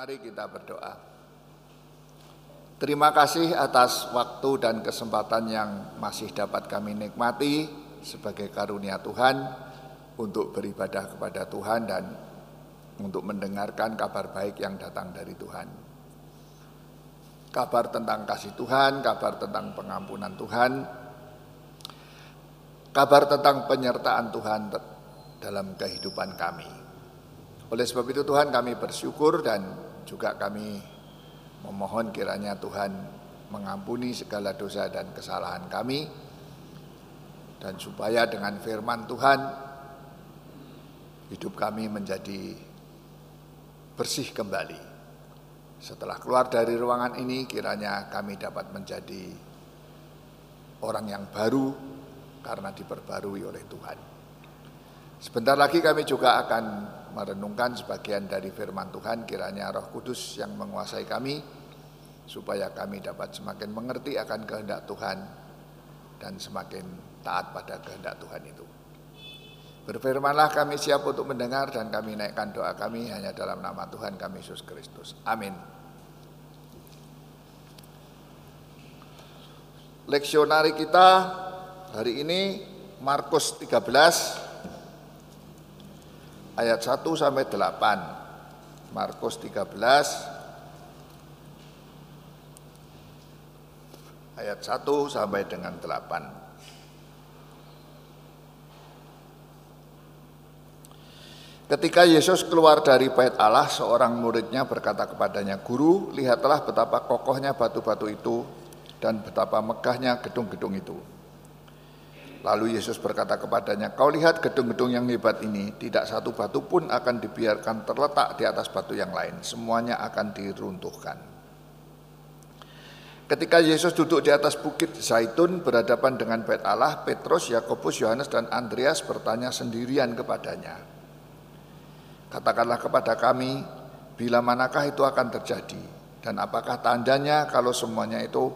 Mari kita berdoa. Terima kasih atas waktu dan kesempatan yang masih dapat kami nikmati sebagai karunia Tuhan untuk beribadah kepada Tuhan dan untuk mendengarkan kabar baik yang datang dari Tuhan. Kabar tentang kasih Tuhan, kabar tentang pengampunan Tuhan, kabar tentang penyertaan Tuhan dalam kehidupan kami. Oleh sebab itu Tuhan kami bersyukur dan juga kami memohon kiranya Tuhan mengampuni segala dosa dan kesalahan kami dan supaya dengan firman Tuhan hidup kami menjadi bersih kembali. Setelah keluar dari ruangan ini kiranya kami dapat menjadi orang yang baru karena diperbarui oleh Tuhan. Sebentar lagi kami juga akan merenungkan sebagian dari firman Tuhan kiranya Roh Kudus yang menguasai kami supaya kami dapat semakin mengerti akan kehendak Tuhan dan semakin taat pada kehendak Tuhan itu. Berfirmanlah kami siap untuk mendengar dan kami naikkan doa kami hanya dalam nama Tuhan kami Yesus Kristus. Amin. Leksionari kita hari ini Markus 13 ayat 1 sampai 8. Markus 13 ayat 1 sampai dengan 8. Ketika Yesus keluar dari bait Allah, seorang muridnya berkata kepadanya, "Guru, lihatlah betapa kokohnya batu-batu itu dan betapa megahnya gedung-gedung itu." Lalu Yesus berkata kepadanya, kau lihat gedung-gedung yang hebat ini, tidak satu batu pun akan dibiarkan terletak di atas batu yang lain, semuanya akan diruntuhkan. Ketika Yesus duduk di atas bukit Zaitun berhadapan dengan bait Allah, Petrus, Yakobus, Yohanes dan Andreas bertanya sendirian kepadanya. Katakanlah kepada kami, bila manakah itu akan terjadi dan apakah tandanya kalau semuanya itu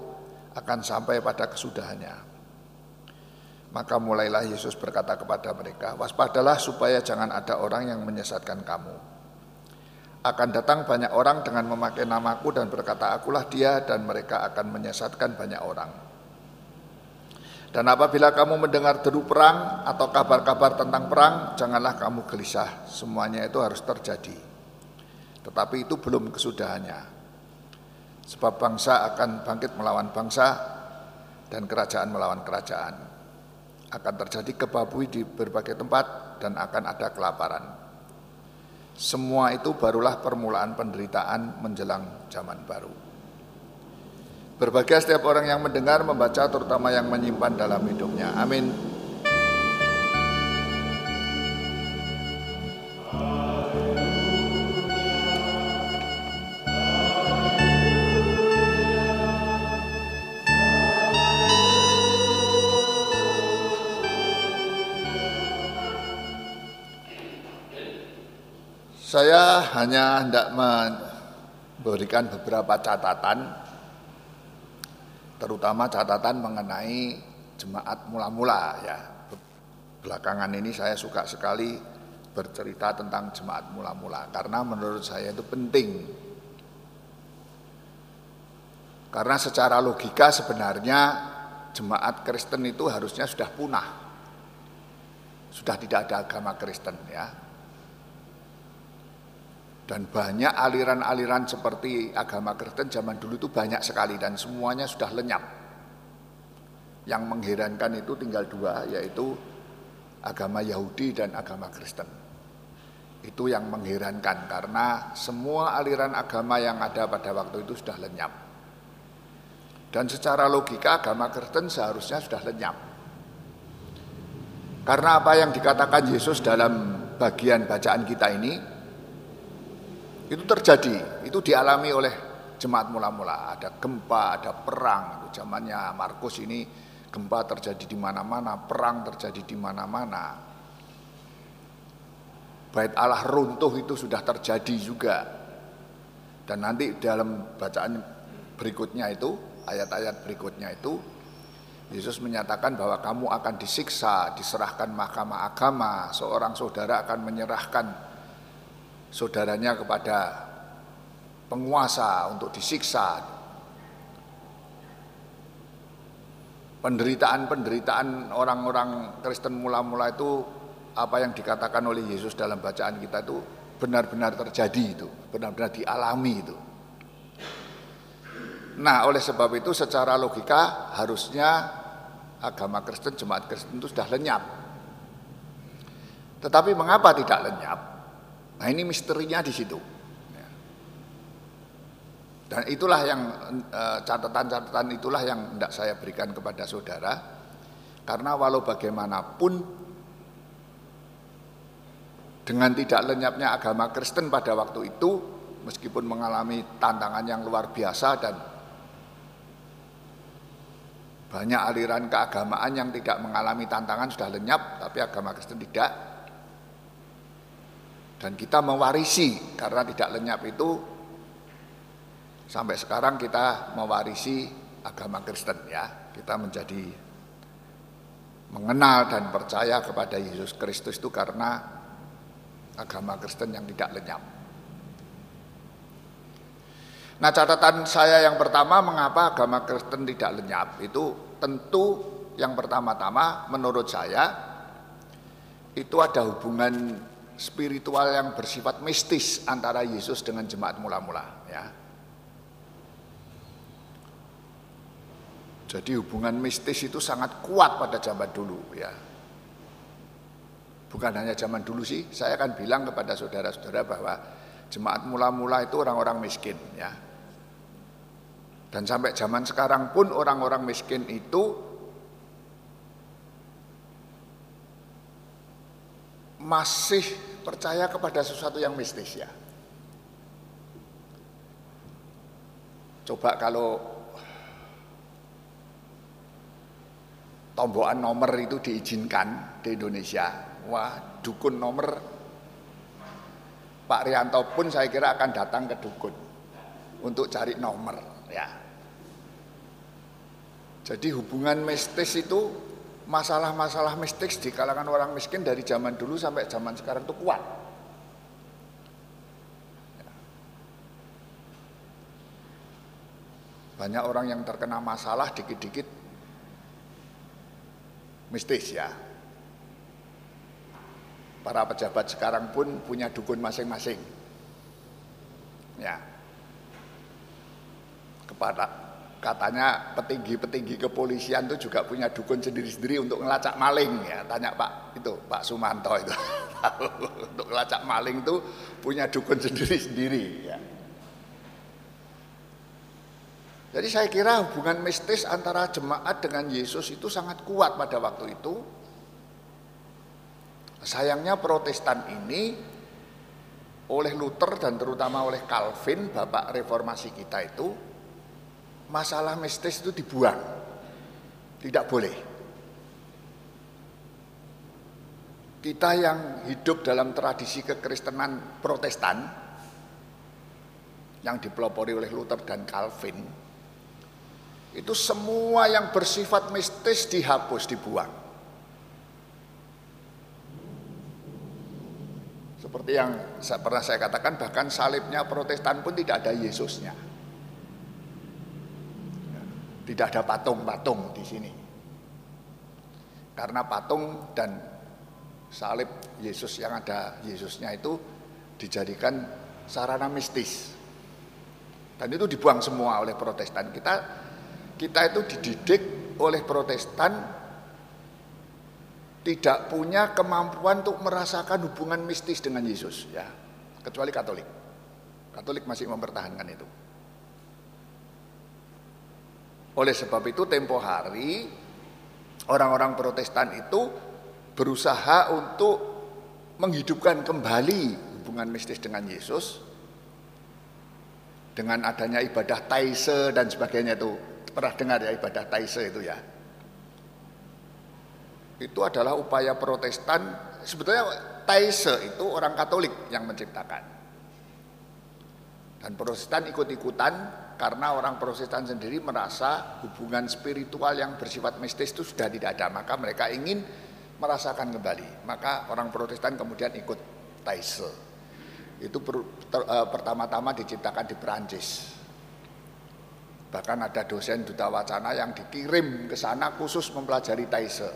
akan sampai pada kesudahannya. Maka mulailah Yesus berkata kepada mereka, waspadalah supaya jangan ada orang yang menyesatkan kamu. Akan datang banyak orang dengan memakai namaku dan berkata, akulah dia dan mereka akan menyesatkan banyak orang. Dan apabila kamu mendengar deru perang atau kabar-kabar tentang perang, janganlah kamu gelisah. Semuanya itu harus terjadi. Tetapi itu belum kesudahannya. Sebab bangsa akan bangkit melawan bangsa dan kerajaan melawan kerajaan akan terjadi kebabui di berbagai tempat dan akan ada kelaparan. Semua itu barulah permulaan penderitaan menjelang zaman baru. Berbagai setiap orang yang mendengar, membaca, terutama yang menyimpan dalam hidupnya. Amin. Saya hanya hendak memberikan beberapa catatan, terutama catatan mengenai jemaat mula-mula ya. Belakangan ini saya suka sekali bercerita tentang jemaat mula-mula karena menurut saya itu penting. Karena secara logika sebenarnya jemaat Kristen itu harusnya sudah punah. Sudah tidak ada agama Kristen ya dan banyak aliran-aliran seperti agama Kristen zaman dulu itu banyak sekali dan semuanya sudah lenyap. Yang mengherankan itu tinggal dua yaitu agama Yahudi dan agama Kristen. Itu yang mengherankan karena semua aliran agama yang ada pada waktu itu sudah lenyap. Dan secara logika agama Kristen seharusnya sudah lenyap. Karena apa yang dikatakan Yesus dalam bagian bacaan kita ini itu terjadi, itu dialami oleh jemaat mula-mula. Ada gempa, ada perang. Itu zamannya Markus ini gempa terjadi di mana-mana, perang terjadi di mana-mana. Bait Allah runtuh itu sudah terjadi juga. Dan nanti dalam bacaan berikutnya itu, ayat-ayat berikutnya itu, Yesus menyatakan bahwa kamu akan disiksa, diserahkan mahkamah agama, seorang saudara akan menyerahkan saudaranya kepada penguasa, untuk disiksa. Penderitaan-penderitaan orang-orang Kristen mula-mula itu apa yang dikatakan oleh Yesus dalam bacaan kita itu benar-benar terjadi itu, benar-benar dialami itu. Nah, oleh sebab itu secara logika harusnya agama Kristen, jemaat Kristen itu sudah lenyap. Tetapi mengapa tidak lenyap? Nah, ini misterinya di situ. Dan itulah yang eh, catatan-catatan itulah yang tidak saya berikan kepada saudara. Karena walau bagaimanapun dengan tidak lenyapnya agama Kristen pada waktu itu meskipun mengalami tantangan yang luar biasa dan banyak aliran keagamaan yang tidak mengalami tantangan sudah lenyap tapi agama Kristen tidak dan kita mewarisi karena tidak lenyap itu Sampai sekarang kita mewarisi agama Kristen ya. Kita menjadi mengenal dan percaya kepada Yesus Kristus itu karena agama Kristen yang tidak lenyap. Nah catatan saya yang pertama mengapa agama Kristen tidak lenyap itu tentu yang pertama-tama menurut saya itu ada hubungan spiritual yang bersifat mistis antara Yesus dengan jemaat mula-mula ya. Jadi hubungan mistis itu sangat kuat pada zaman dulu ya. Bukan hanya zaman dulu sih, saya akan bilang kepada saudara-saudara bahwa jemaat mula-mula itu orang-orang miskin ya. Dan sampai zaman sekarang pun orang-orang miskin itu masih percaya kepada sesuatu yang mistis ya. Coba kalau tombokan nomor itu diizinkan di Indonesia. Wah, dukun nomor Pak Rianto pun saya kira akan datang ke dukun untuk cari nomor ya. Jadi hubungan mistis itu masalah-masalah mistis di kalangan orang miskin dari zaman dulu sampai zaman sekarang itu kuat. Banyak orang yang terkena masalah dikit-dikit mistis ya. Para pejabat sekarang pun punya dukun masing-masing. Ya. Kepada katanya petinggi-petinggi kepolisian itu juga punya dukun sendiri-sendiri untuk ngelacak maling ya. Tanya Pak itu Pak Sumanto itu. Untuk ngelacak maling itu punya dukun sendiri-sendiri ya. Jadi saya kira hubungan mistis antara jemaat dengan Yesus itu sangat kuat pada waktu itu. Sayangnya Protestan ini oleh Luther dan terutama oleh Calvin, bapak reformasi kita itu, masalah mistis itu dibuang. Tidak boleh. Kita yang hidup dalam tradisi kekristenan Protestan yang dipelopori oleh Luther dan Calvin, itu semua yang bersifat mistis dihapus, dibuang. Seperti yang pernah saya katakan, bahkan salibnya protestan pun tidak ada Yesusnya. Tidak ada patung-patung di sini. Karena patung dan salib Yesus yang ada Yesusnya itu dijadikan sarana mistis. Dan itu dibuang semua oleh protestan. Kita kita itu dididik oleh Protestan tidak punya kemampuan untuk merasakan hubungan mistis dengan Yesus ya kecuali Katolik Katolik masih mempertahankan itu oleh sebab itu tempo hari orang-orang Protestan itu berusaha untuk menghidupkan kembali hubungan mistis dengan Yesus dengan adanya ibadah taise dan sebagainya itu Pernah dengar ya ibadah Taise itu ya? Itu adalah upaya protestan, sebetulnya Taise itu orang Katolik yang menciptakan. Dan protestan ikut-ikutan karena orang protestan sendiri merasa hubungan spiritual yang bersifat mistis itu sudah tidak ada. Maka mereka ingin merasakan kembali. Maka orang protestan kemudian ikut Taise. itu uh, pertama-tama diciptakan di Perancis. Bahkan ada dosen duta wacana yang dikirim ke sana khusus mempelajari Taise.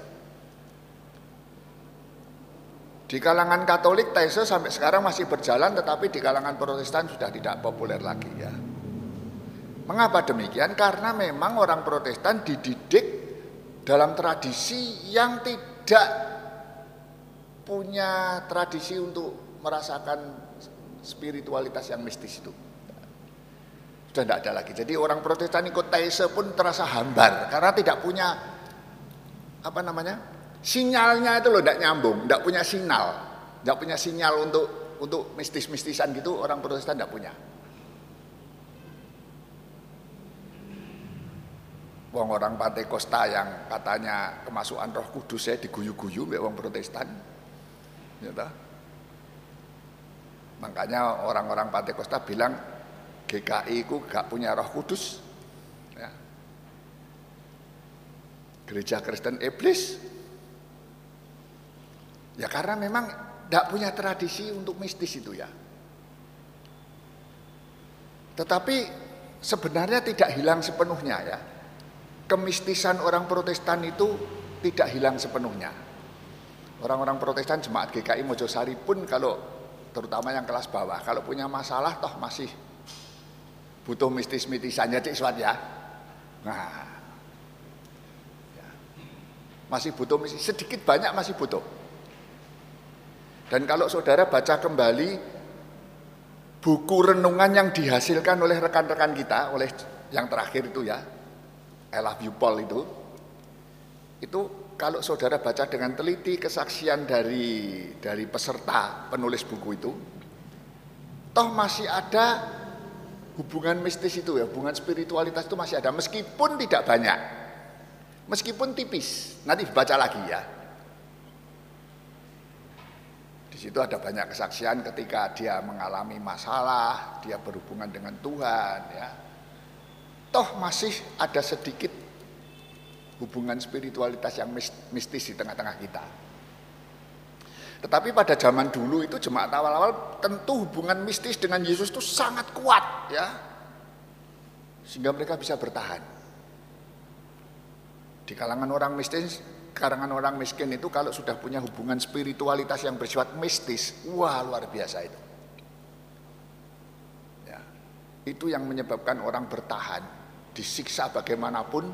Di kalangan Katolik Taise sampai sekarang masih berjalan tetapi di kalangan Protestan sudah tidak populer lagi ya. Mengapa demikian? Karena memang orang Protestan dididik dalam tradisi yang tidak punya tradisi untuk merasakan spiritualitas yang mistis itu. Sudah tidak ada lagi. Jadi orang Protestan ikut Taise pun terasa hambar karena tidak punya apa namanya sinyalnya itu loh tidak nyambung, tidak punya sinyal, tidak punya sinyal untuk untuk mistis-mistisan gitu orang Protestan tidak punya. Wong orang Pantai Costa yang katanya kemasukan Roh Kudus saya diguyu-guyu mbek wong Protestan. Ya Makanya orang-orang Pantai Costa bilang GKI itu gak punya Roh Kudus. Ya. Gereja Kristen iblis. Ya karena memang tidak punya tradisi untuk mistis itu ya. Tetapi sebenarnya tidak hilang sepenuhnya ya kemistisan orang Protestan itu tidak hilang sepenuhnya. Orang-orang Protestan jemaat GKI Mojosari pun kalau terutama yang kelas bawah kalau punya masalah toh masih butuh mistis-mistisannya cik Swat ya. Nah, ya. masih butuh mistis sedikit banyak masih butuh. Dan kalau saudara baca kembali buku renungan yang dihasilkan oleh rekan-rekan kita oleh yang terakhir itu ya I love you Paul itu itu kalau saudara baca dengan teliti kesaksian dari dari peserta penulis buku itu toh masih ada hubungan mistis itu ya hubungan spiritualitas itu masih ada meskipun tidak banyak meskipun tipis. Nanti baca lagi ya. Di situ ada banyak kesaksian ketika dia mengalami masalah dia berhubungan dengan Tuhan ya toh masih ada sedikit hubungan spiritualitas yang mistis di tengah-tengah kita. Tetapi pada zaman dulu itu jemaat awal-awal tentu hubungan mistis dengan Yesus itu sangat kuat ya. Sehingga mereka bisa bertahan. Di kalangan orang mistis, kalangan orang miskin itu kalau sudah punya hubungan spiritualitas yang bersifat mistis, wah luar biasa itu. Ya. Itu yang menyebabkan orang bertahan disiksa bagaimanapun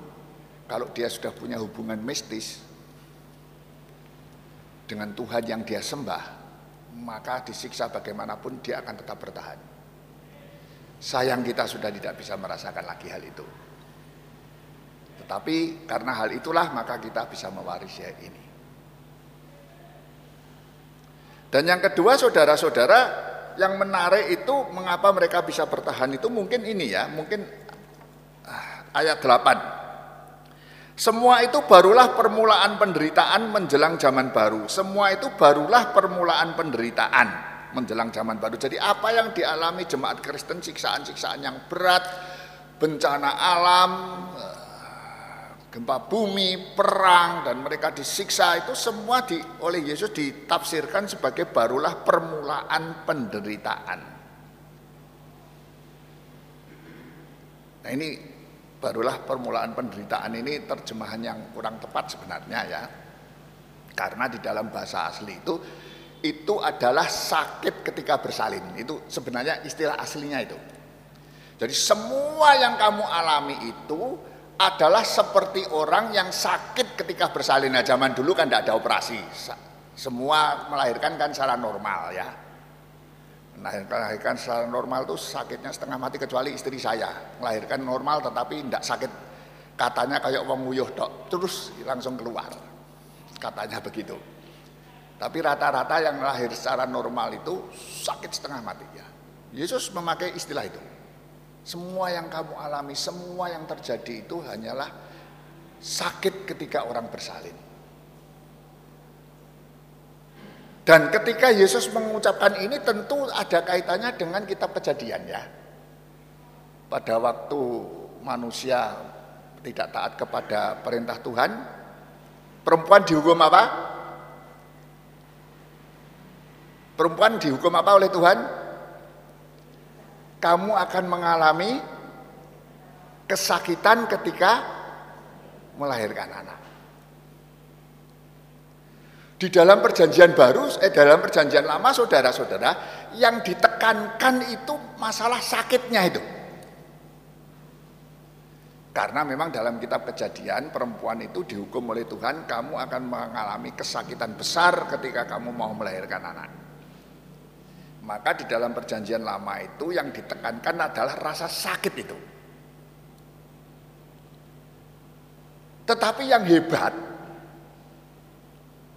kalau dia sudah punya hubungan mistis dengan Tuhan yang dia sembah maka disiksa bagaimanapun dia akan tetap bertahan. Sayang kita sudah tidak bisa merasakan lagi hal itu. Tetapi karena hal itulah maka kita bisa mewarisi ini. Dan yang kedua saudara-saudara yang menarik itu mengapa mereka bisa bertahan itu mungkin ini ya mungkin ayat 8. Semua itu barulah permulaan penderitaan menjelang zaman baru. Semua itu barulah permulaan penderitaan menjelang zaman baru. Jadi apa yang dialami jemaat Kristen siksaan-siksaan yang berat, bencana alam, eh, gempa bumi, perang dan mereka disiksa itu semua di, oleh Yesus ditafsirkan sebagai barulah permulaan penderitaan. Nah ini barulah permulaan penderitaan ini terjemahan yang kurang tepat sebenarnya ya. Karena di dalam bahasa asli itu itu adalah sakit ketika bersalin. Itu sebenarnya istilah aslinya itu. Jadi semua yang kamu alami itu adalah seperti orang yang sakit ketika bersalin. Nah, zaman dulu kan tidak ada operasi. Semua melahirkan kan secara normal ya melahirkan secara normal itu sakitnya setengah mati kecuali istri saya. Melahirkan normal tetapi tidak sakit. Katanya kayak wong nguyuh dok terus langsung keluar. Katanya begitu. Tapi rata-rata yang lahir secara normal itu sakit setengah mati ya. Yesus memakai istilah itu. Semua yang kamu alami semua yang terjadi itu hanyalah sakit ketika orang bersalin Dan ketika Yesus mengucapkan ini tentu ada kaitannya dengan kitab kejadian ya. Pada waktu manusia tidak taat kepada perintah Tuhan, perempuan dihukum apa? Perempuan dihukum apa oleh Tuhan? kamu akan mengalami kesakitan ketika melahirkan anak. Di dalam perjanjian baru, eh dalam perjanjian lama saudara-saudara, yang ditekankan itu masalah sakitnya itu. Karena memang dalam kitab kejadian perempuan itu dihukum oleh Tuhan kamu akan mengalami kesakitan besar ketika kamu mau melahirkan anak. Maka di dalam perjanjian lama itu yang ditekankan adalah rasa sakit itu. Tetapi yang hebat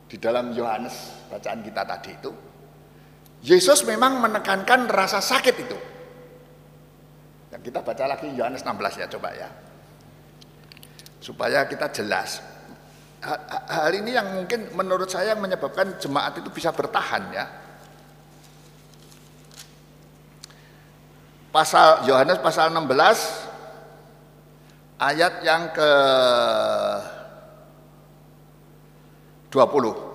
di dalam Yohanes bacaan kita tadi itu Yesus memang menekankan rasa sakit itu. Yang kita baca lagi Yohanes 16 ya coba ya supaya kita jelas. Hal ini yang mungkin menurut saya menyebabkan jemaat itu bisa bertahan ya. Pasal Yohanes pasal 16 ayat yang ke 20.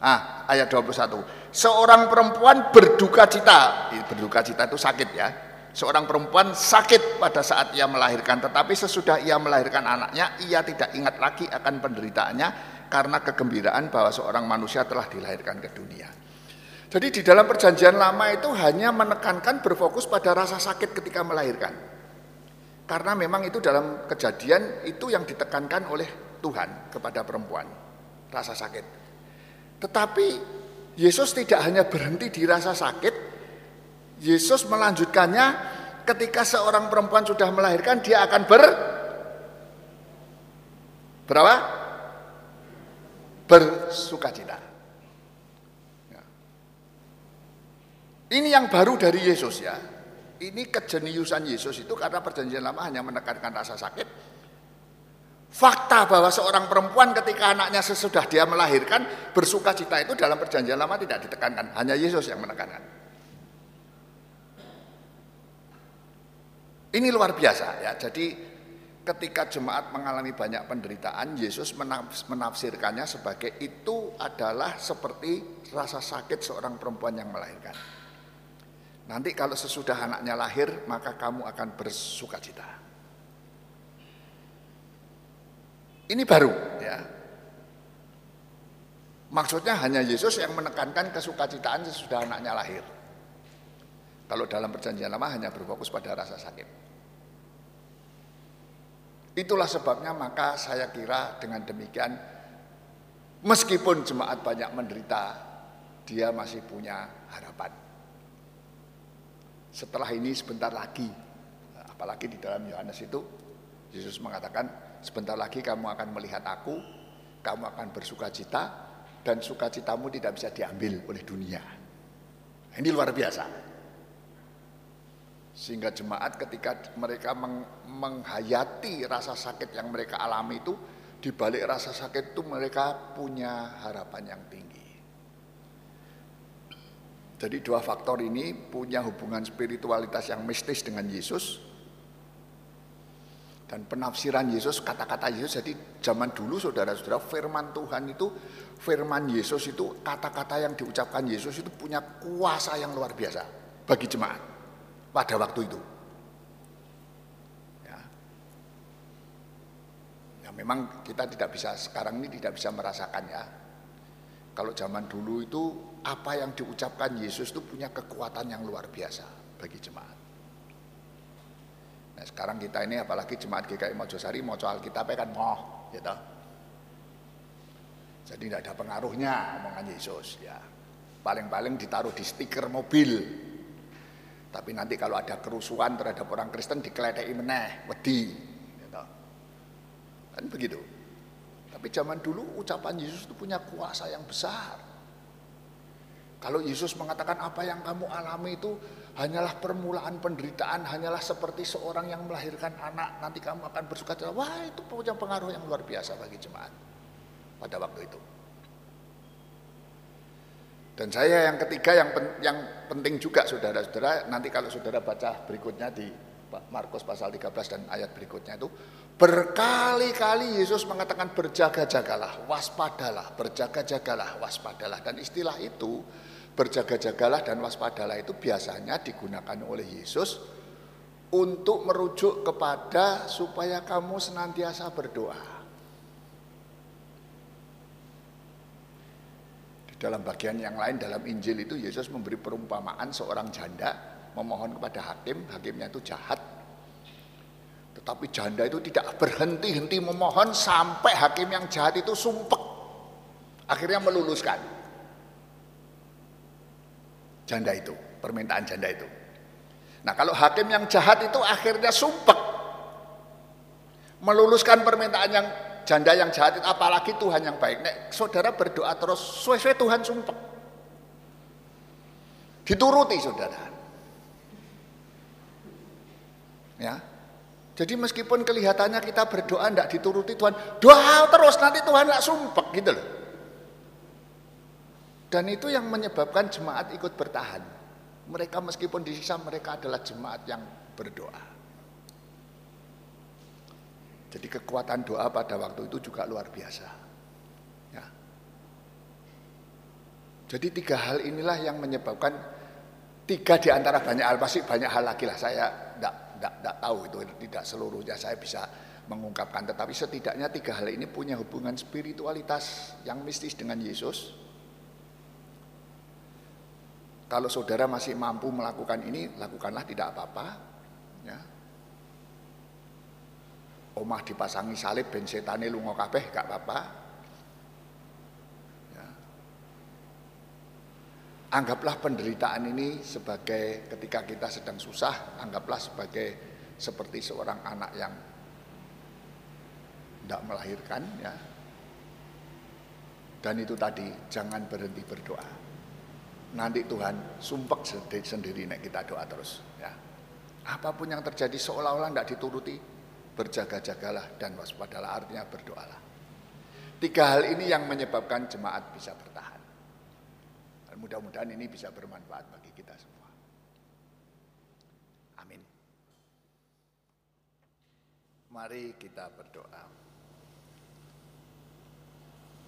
Ah, ayat 21. Seorang perempuan berduka cita. Berduka cita itu sakit ya Seorang perempuan sakit pada saat ia melahirkan, tetapi sesudah ia melahirkan anaknya, ia tidak ingat lagi akan penderitaannya karena kegembiraan bahwa seorang manusia telah dilahirkan ke dunia. Jadi di dalam perjanjian lama itu hanya menekankan berfokus pada rasa sakit ketika melahirkan. Karena memang itu dalam kejadian itu yang ditekankan oleh Tuhan kepada perempuan, rasa sakit. Tetapi Yesus tidak hanya berhenti di rasa sakit, Yesus melanjutkannya ketika seorang perempuan sudah melahirkan dia akan ber berapa? Bersukacita. Ya. Ini yang baru dari Yesus ya. Ini kejeniusan Yesus itu karena perjanjian lama hanya menekankan rasa sakit. Fakta bahwa seorang perempuan ketika anaknya sesudah dia melahirkan bersukacita itu dalam perjanjian lama tidak ditekankan. Hanya Yesus yang menekankan. Ini luar biasa ya. Jadi ketika jemaat mengalami banyak penderitaan, Yesus menafsirkannya sebagai itu adalah seperti rasa sakit seorang perempuan yang melahirkan. Nanti kalau sesudah anaknya lahir, maka kamu akan bersuka cita. Ini baru ya. Maksudnya hanya Yesus yang menekankan kesukacitaan sesudah anaknya lahir. Kalau dalam perjanjian lama hanya berfokus pada rasa sakit. Itulah sebabnya maka saya kira dengan demikian meskipun jemaat banyak menderita, dia masih punya harapan. Setelah ini sebentar lagi, apalagi di dalam Yohanes itu, Yesus mengatakan sebentar lagi kamu akan melihat aku, kamu akan bersuka cita, dan sukacitamu tidak bisa diambil oleh dunia. Ini luar biasa. Sehingga jemaat ketika mereka meng, menghayati rasa sakit yang mereka alami itu, di balik rasa sakit itu mereka punya harapan yang tinggi. Jadi dua faktor ini punya hubungan spiritualitas yang mistis dengan Yesus. Dan penafsiran Yesus, kata-kata Yesus, jadi zaman dulu saudara-saudara firman Tuhan itu, firman Yesus itu, kata-kata yang diucapkan Yesus itu punya kuasa yang luar biasa bagi jemaat pada waktu itu. Ya. ya memang kita tidak bisa sekarang ini tidak bisa merasakan ya. Kalau zaman dulu itu apa yang diucapkan Yesus itu punya kekuatan yang luar biasa bagi jemaat. Nah sekarang kita ini apalagi jemaat GKI Mojosari mau soal Alkitabnya kan moh gitu. Jadi tidak ada pengaruhnya omongan Yesus ya. Paling-paling ditaruh di stiker mobil tapi nanti kalau ada kerusuhan terhadap orang Kristen dikeledai meneh, wedi. Gitu. Kan begitu. Tapi zaman dulu ucapan Yesus itu punya kuasa yang besar. Kalau Yesus mengatakan apa yang kamu alami itu hanyalah permulaan penderitaan, hanyalah seperti seorang yang melahirkan anak, nanti kamu akan bersuka cita. Wah, itu punya pengaruh yang luar biasa bagi jemaat pada waktu itu. Dan saya yang ketiga yang pen, yang penting juga saudara-saudara nanti kalau saudara baca berikutnya di Markus pasal 13 dan ayat berikutnya itu berkali-kali Yesus mengatakan berjaga-jagalah, waspadalah, berjaga-jagalah, waspadalah dan istilah itu berjaga-jagalah dan waspadalah itu biasanya digunakan oleh Yesus untuk merujuk kepada supaya kamu senantiasa berdoa. Di dalam bagian yang lain dalam Injil itu Yesus memberi perumpamaan seorang janda memohon kepada hakim, hakimnya itu jahat. Tetapi janda itu tidak berhenti-henti memohon sampai hakim yang jahat itu sumpek. Akhirnya meluluskan. Janda itu, permintaan janda itu. Nah kalau hakim yang jahat itu akhirnya sumpek meluluskan permintaan yang janda yang jahat itu apalagi Tuhan yang baik. Nek saudara berdoa terus sesuai Tuhan sumpek. Dituruti saudara. Ya. Jadi meskipun kelihatannya kita berdoa tidak dituruti Tuhan, doa terus nanti Tuhan nggak sumpek gitu loh. Dan itu yang menyebabkan jemaat ikut bertahan. Mereka meskipun disiksa mereka adalah jemaat yang berdoa. Jadi kekuatan doa pada waktu itu juga luar biasa. Ya. Jadi tiga hal inilah yang menyebabkan tiga di antara banyak hal pasti banyak hal lagi lah saya tidak tahu itu tidak seluruhnya saya bisa mengungkapkan tetapi setidaknya tiga hal ini punya hubungan spiritualitas yang mistis dengan Yesus kalau saudara masih mampu melakukan ini, lakukanlah tidak apa-apa. Ya. Omah dipasangi salib ben setane lunga kabeh gak apa-apa. Anggaplah penderitaan ini sebagai ketika kita sedang susah, anggaplah sebagai seperti seorang anak yang tidak melahirkan ya. Dan itu tadi jangan berhenti berdoa nanti Tuhan sumpek sendiri nek kita doa terus ya. Apa pun yang terjadi seolah-olah tidak dituruti, berjaga-jagalah dan waspadalah artinya berdoalah. Tiga hal ini yang menyebabkan jemaat bisa bertahan. Mudah-mudahan ini bisa bermanfaat bagi kita semua. Amin. Mari kita berdoa.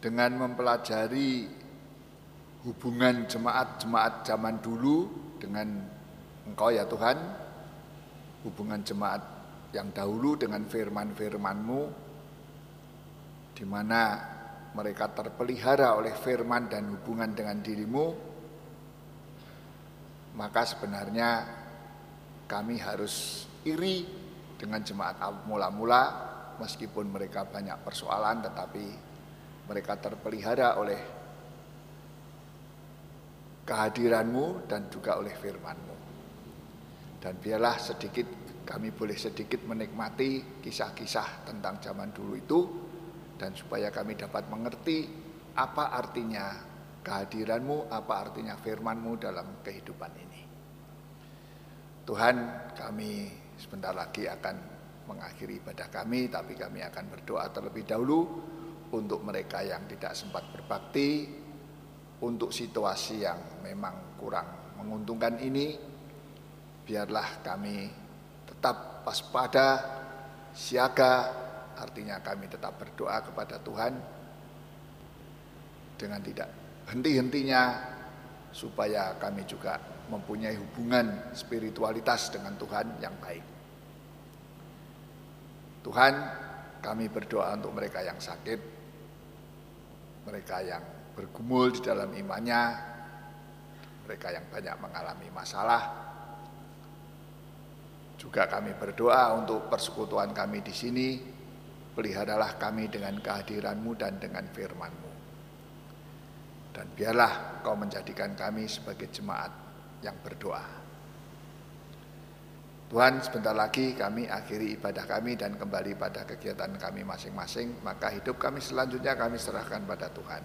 Dengan mempelajari hubungan jemaat-jemaat zaman dulu dengan Engkau ya Tuhan, hubungan jemaat yang dahulu dengan firman-firman-Mu, di mana mereka terpelihara oleh firman dan hubungan dengan dirimu, maka sebenarnya kami harus iri dengan jemaat mula-mula meskipun mereka banyak persoalan tetapi mereka terpelihara oleh kehadiranmu dan juga oleh firmanmu. Dan biarlah sedikit kami boleh sedikit menikmati kisah-kisah tentang zaman dulu itu dan supaya kami dapat mengerti apa artinya kehadiranmu, apa artinya firmanmu dalam kehidupan ini. Tuhan kami sebentar lagi akan mengakhiri ibadah kami tapi kami akan berdoa terlebih dahulu untuk mereka yang tidak sempat berbakti untuk situasi yang memang kurang menguntungkan ini biarlah kami tetap waspada siaga artinya kami tetap berdoa kepada Tuhan dengan tidak henti-hentinya supaya kami juga mempunyai hubungan spiritualitas dengan Tuhan yang baik. Tuhan, kami berdoa untuk mereka yang sakit, mereka yang bergumul di dalam imannya, mereka yang banyak mengalami masalah. Juga kami berdoa untuk persekutuan kami di sini, peliharalah kami dengan kehadiranmu dan dengan firmanmu. Dan biarlah kau menjadikan kami sebagai jemaat yang berdoa. Tuhan sebentar lagi kami akhiri ibadah kami dan kembali pada kegiatan kami masing-masing Maka hidup kami selanjutnya kami serahkan pada Tuhan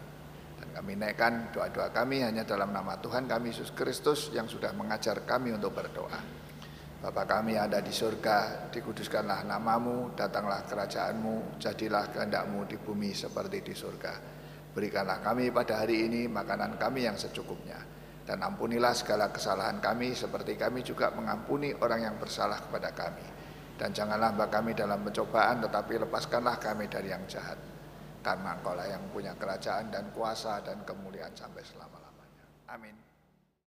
kami naikkan doa-doa kami hanya dalam nama Tuhan kami Yesus Kristus yang sudah mengajar kami untuk berdoa. Bapa kami yang ada di surga, dikuduskanlah namamu, datanglah kerajaanmu, jadilah kehendakmu di bumi seperti di surga. Berikanlah kami pada hari ini makanan kami yang secukupnya. Dan ampunilah segala kesalahan kami seperti kami juga mengampuni orang yang bersalah kepada kami. Dan janganlah mbak kami dalam pencobaan tetapi lepaskanlah kami dari yang jahat karena engkau lah yang punya kerajaan dan kuasa dan kemuliaan sampai selama-lamanya. Amin.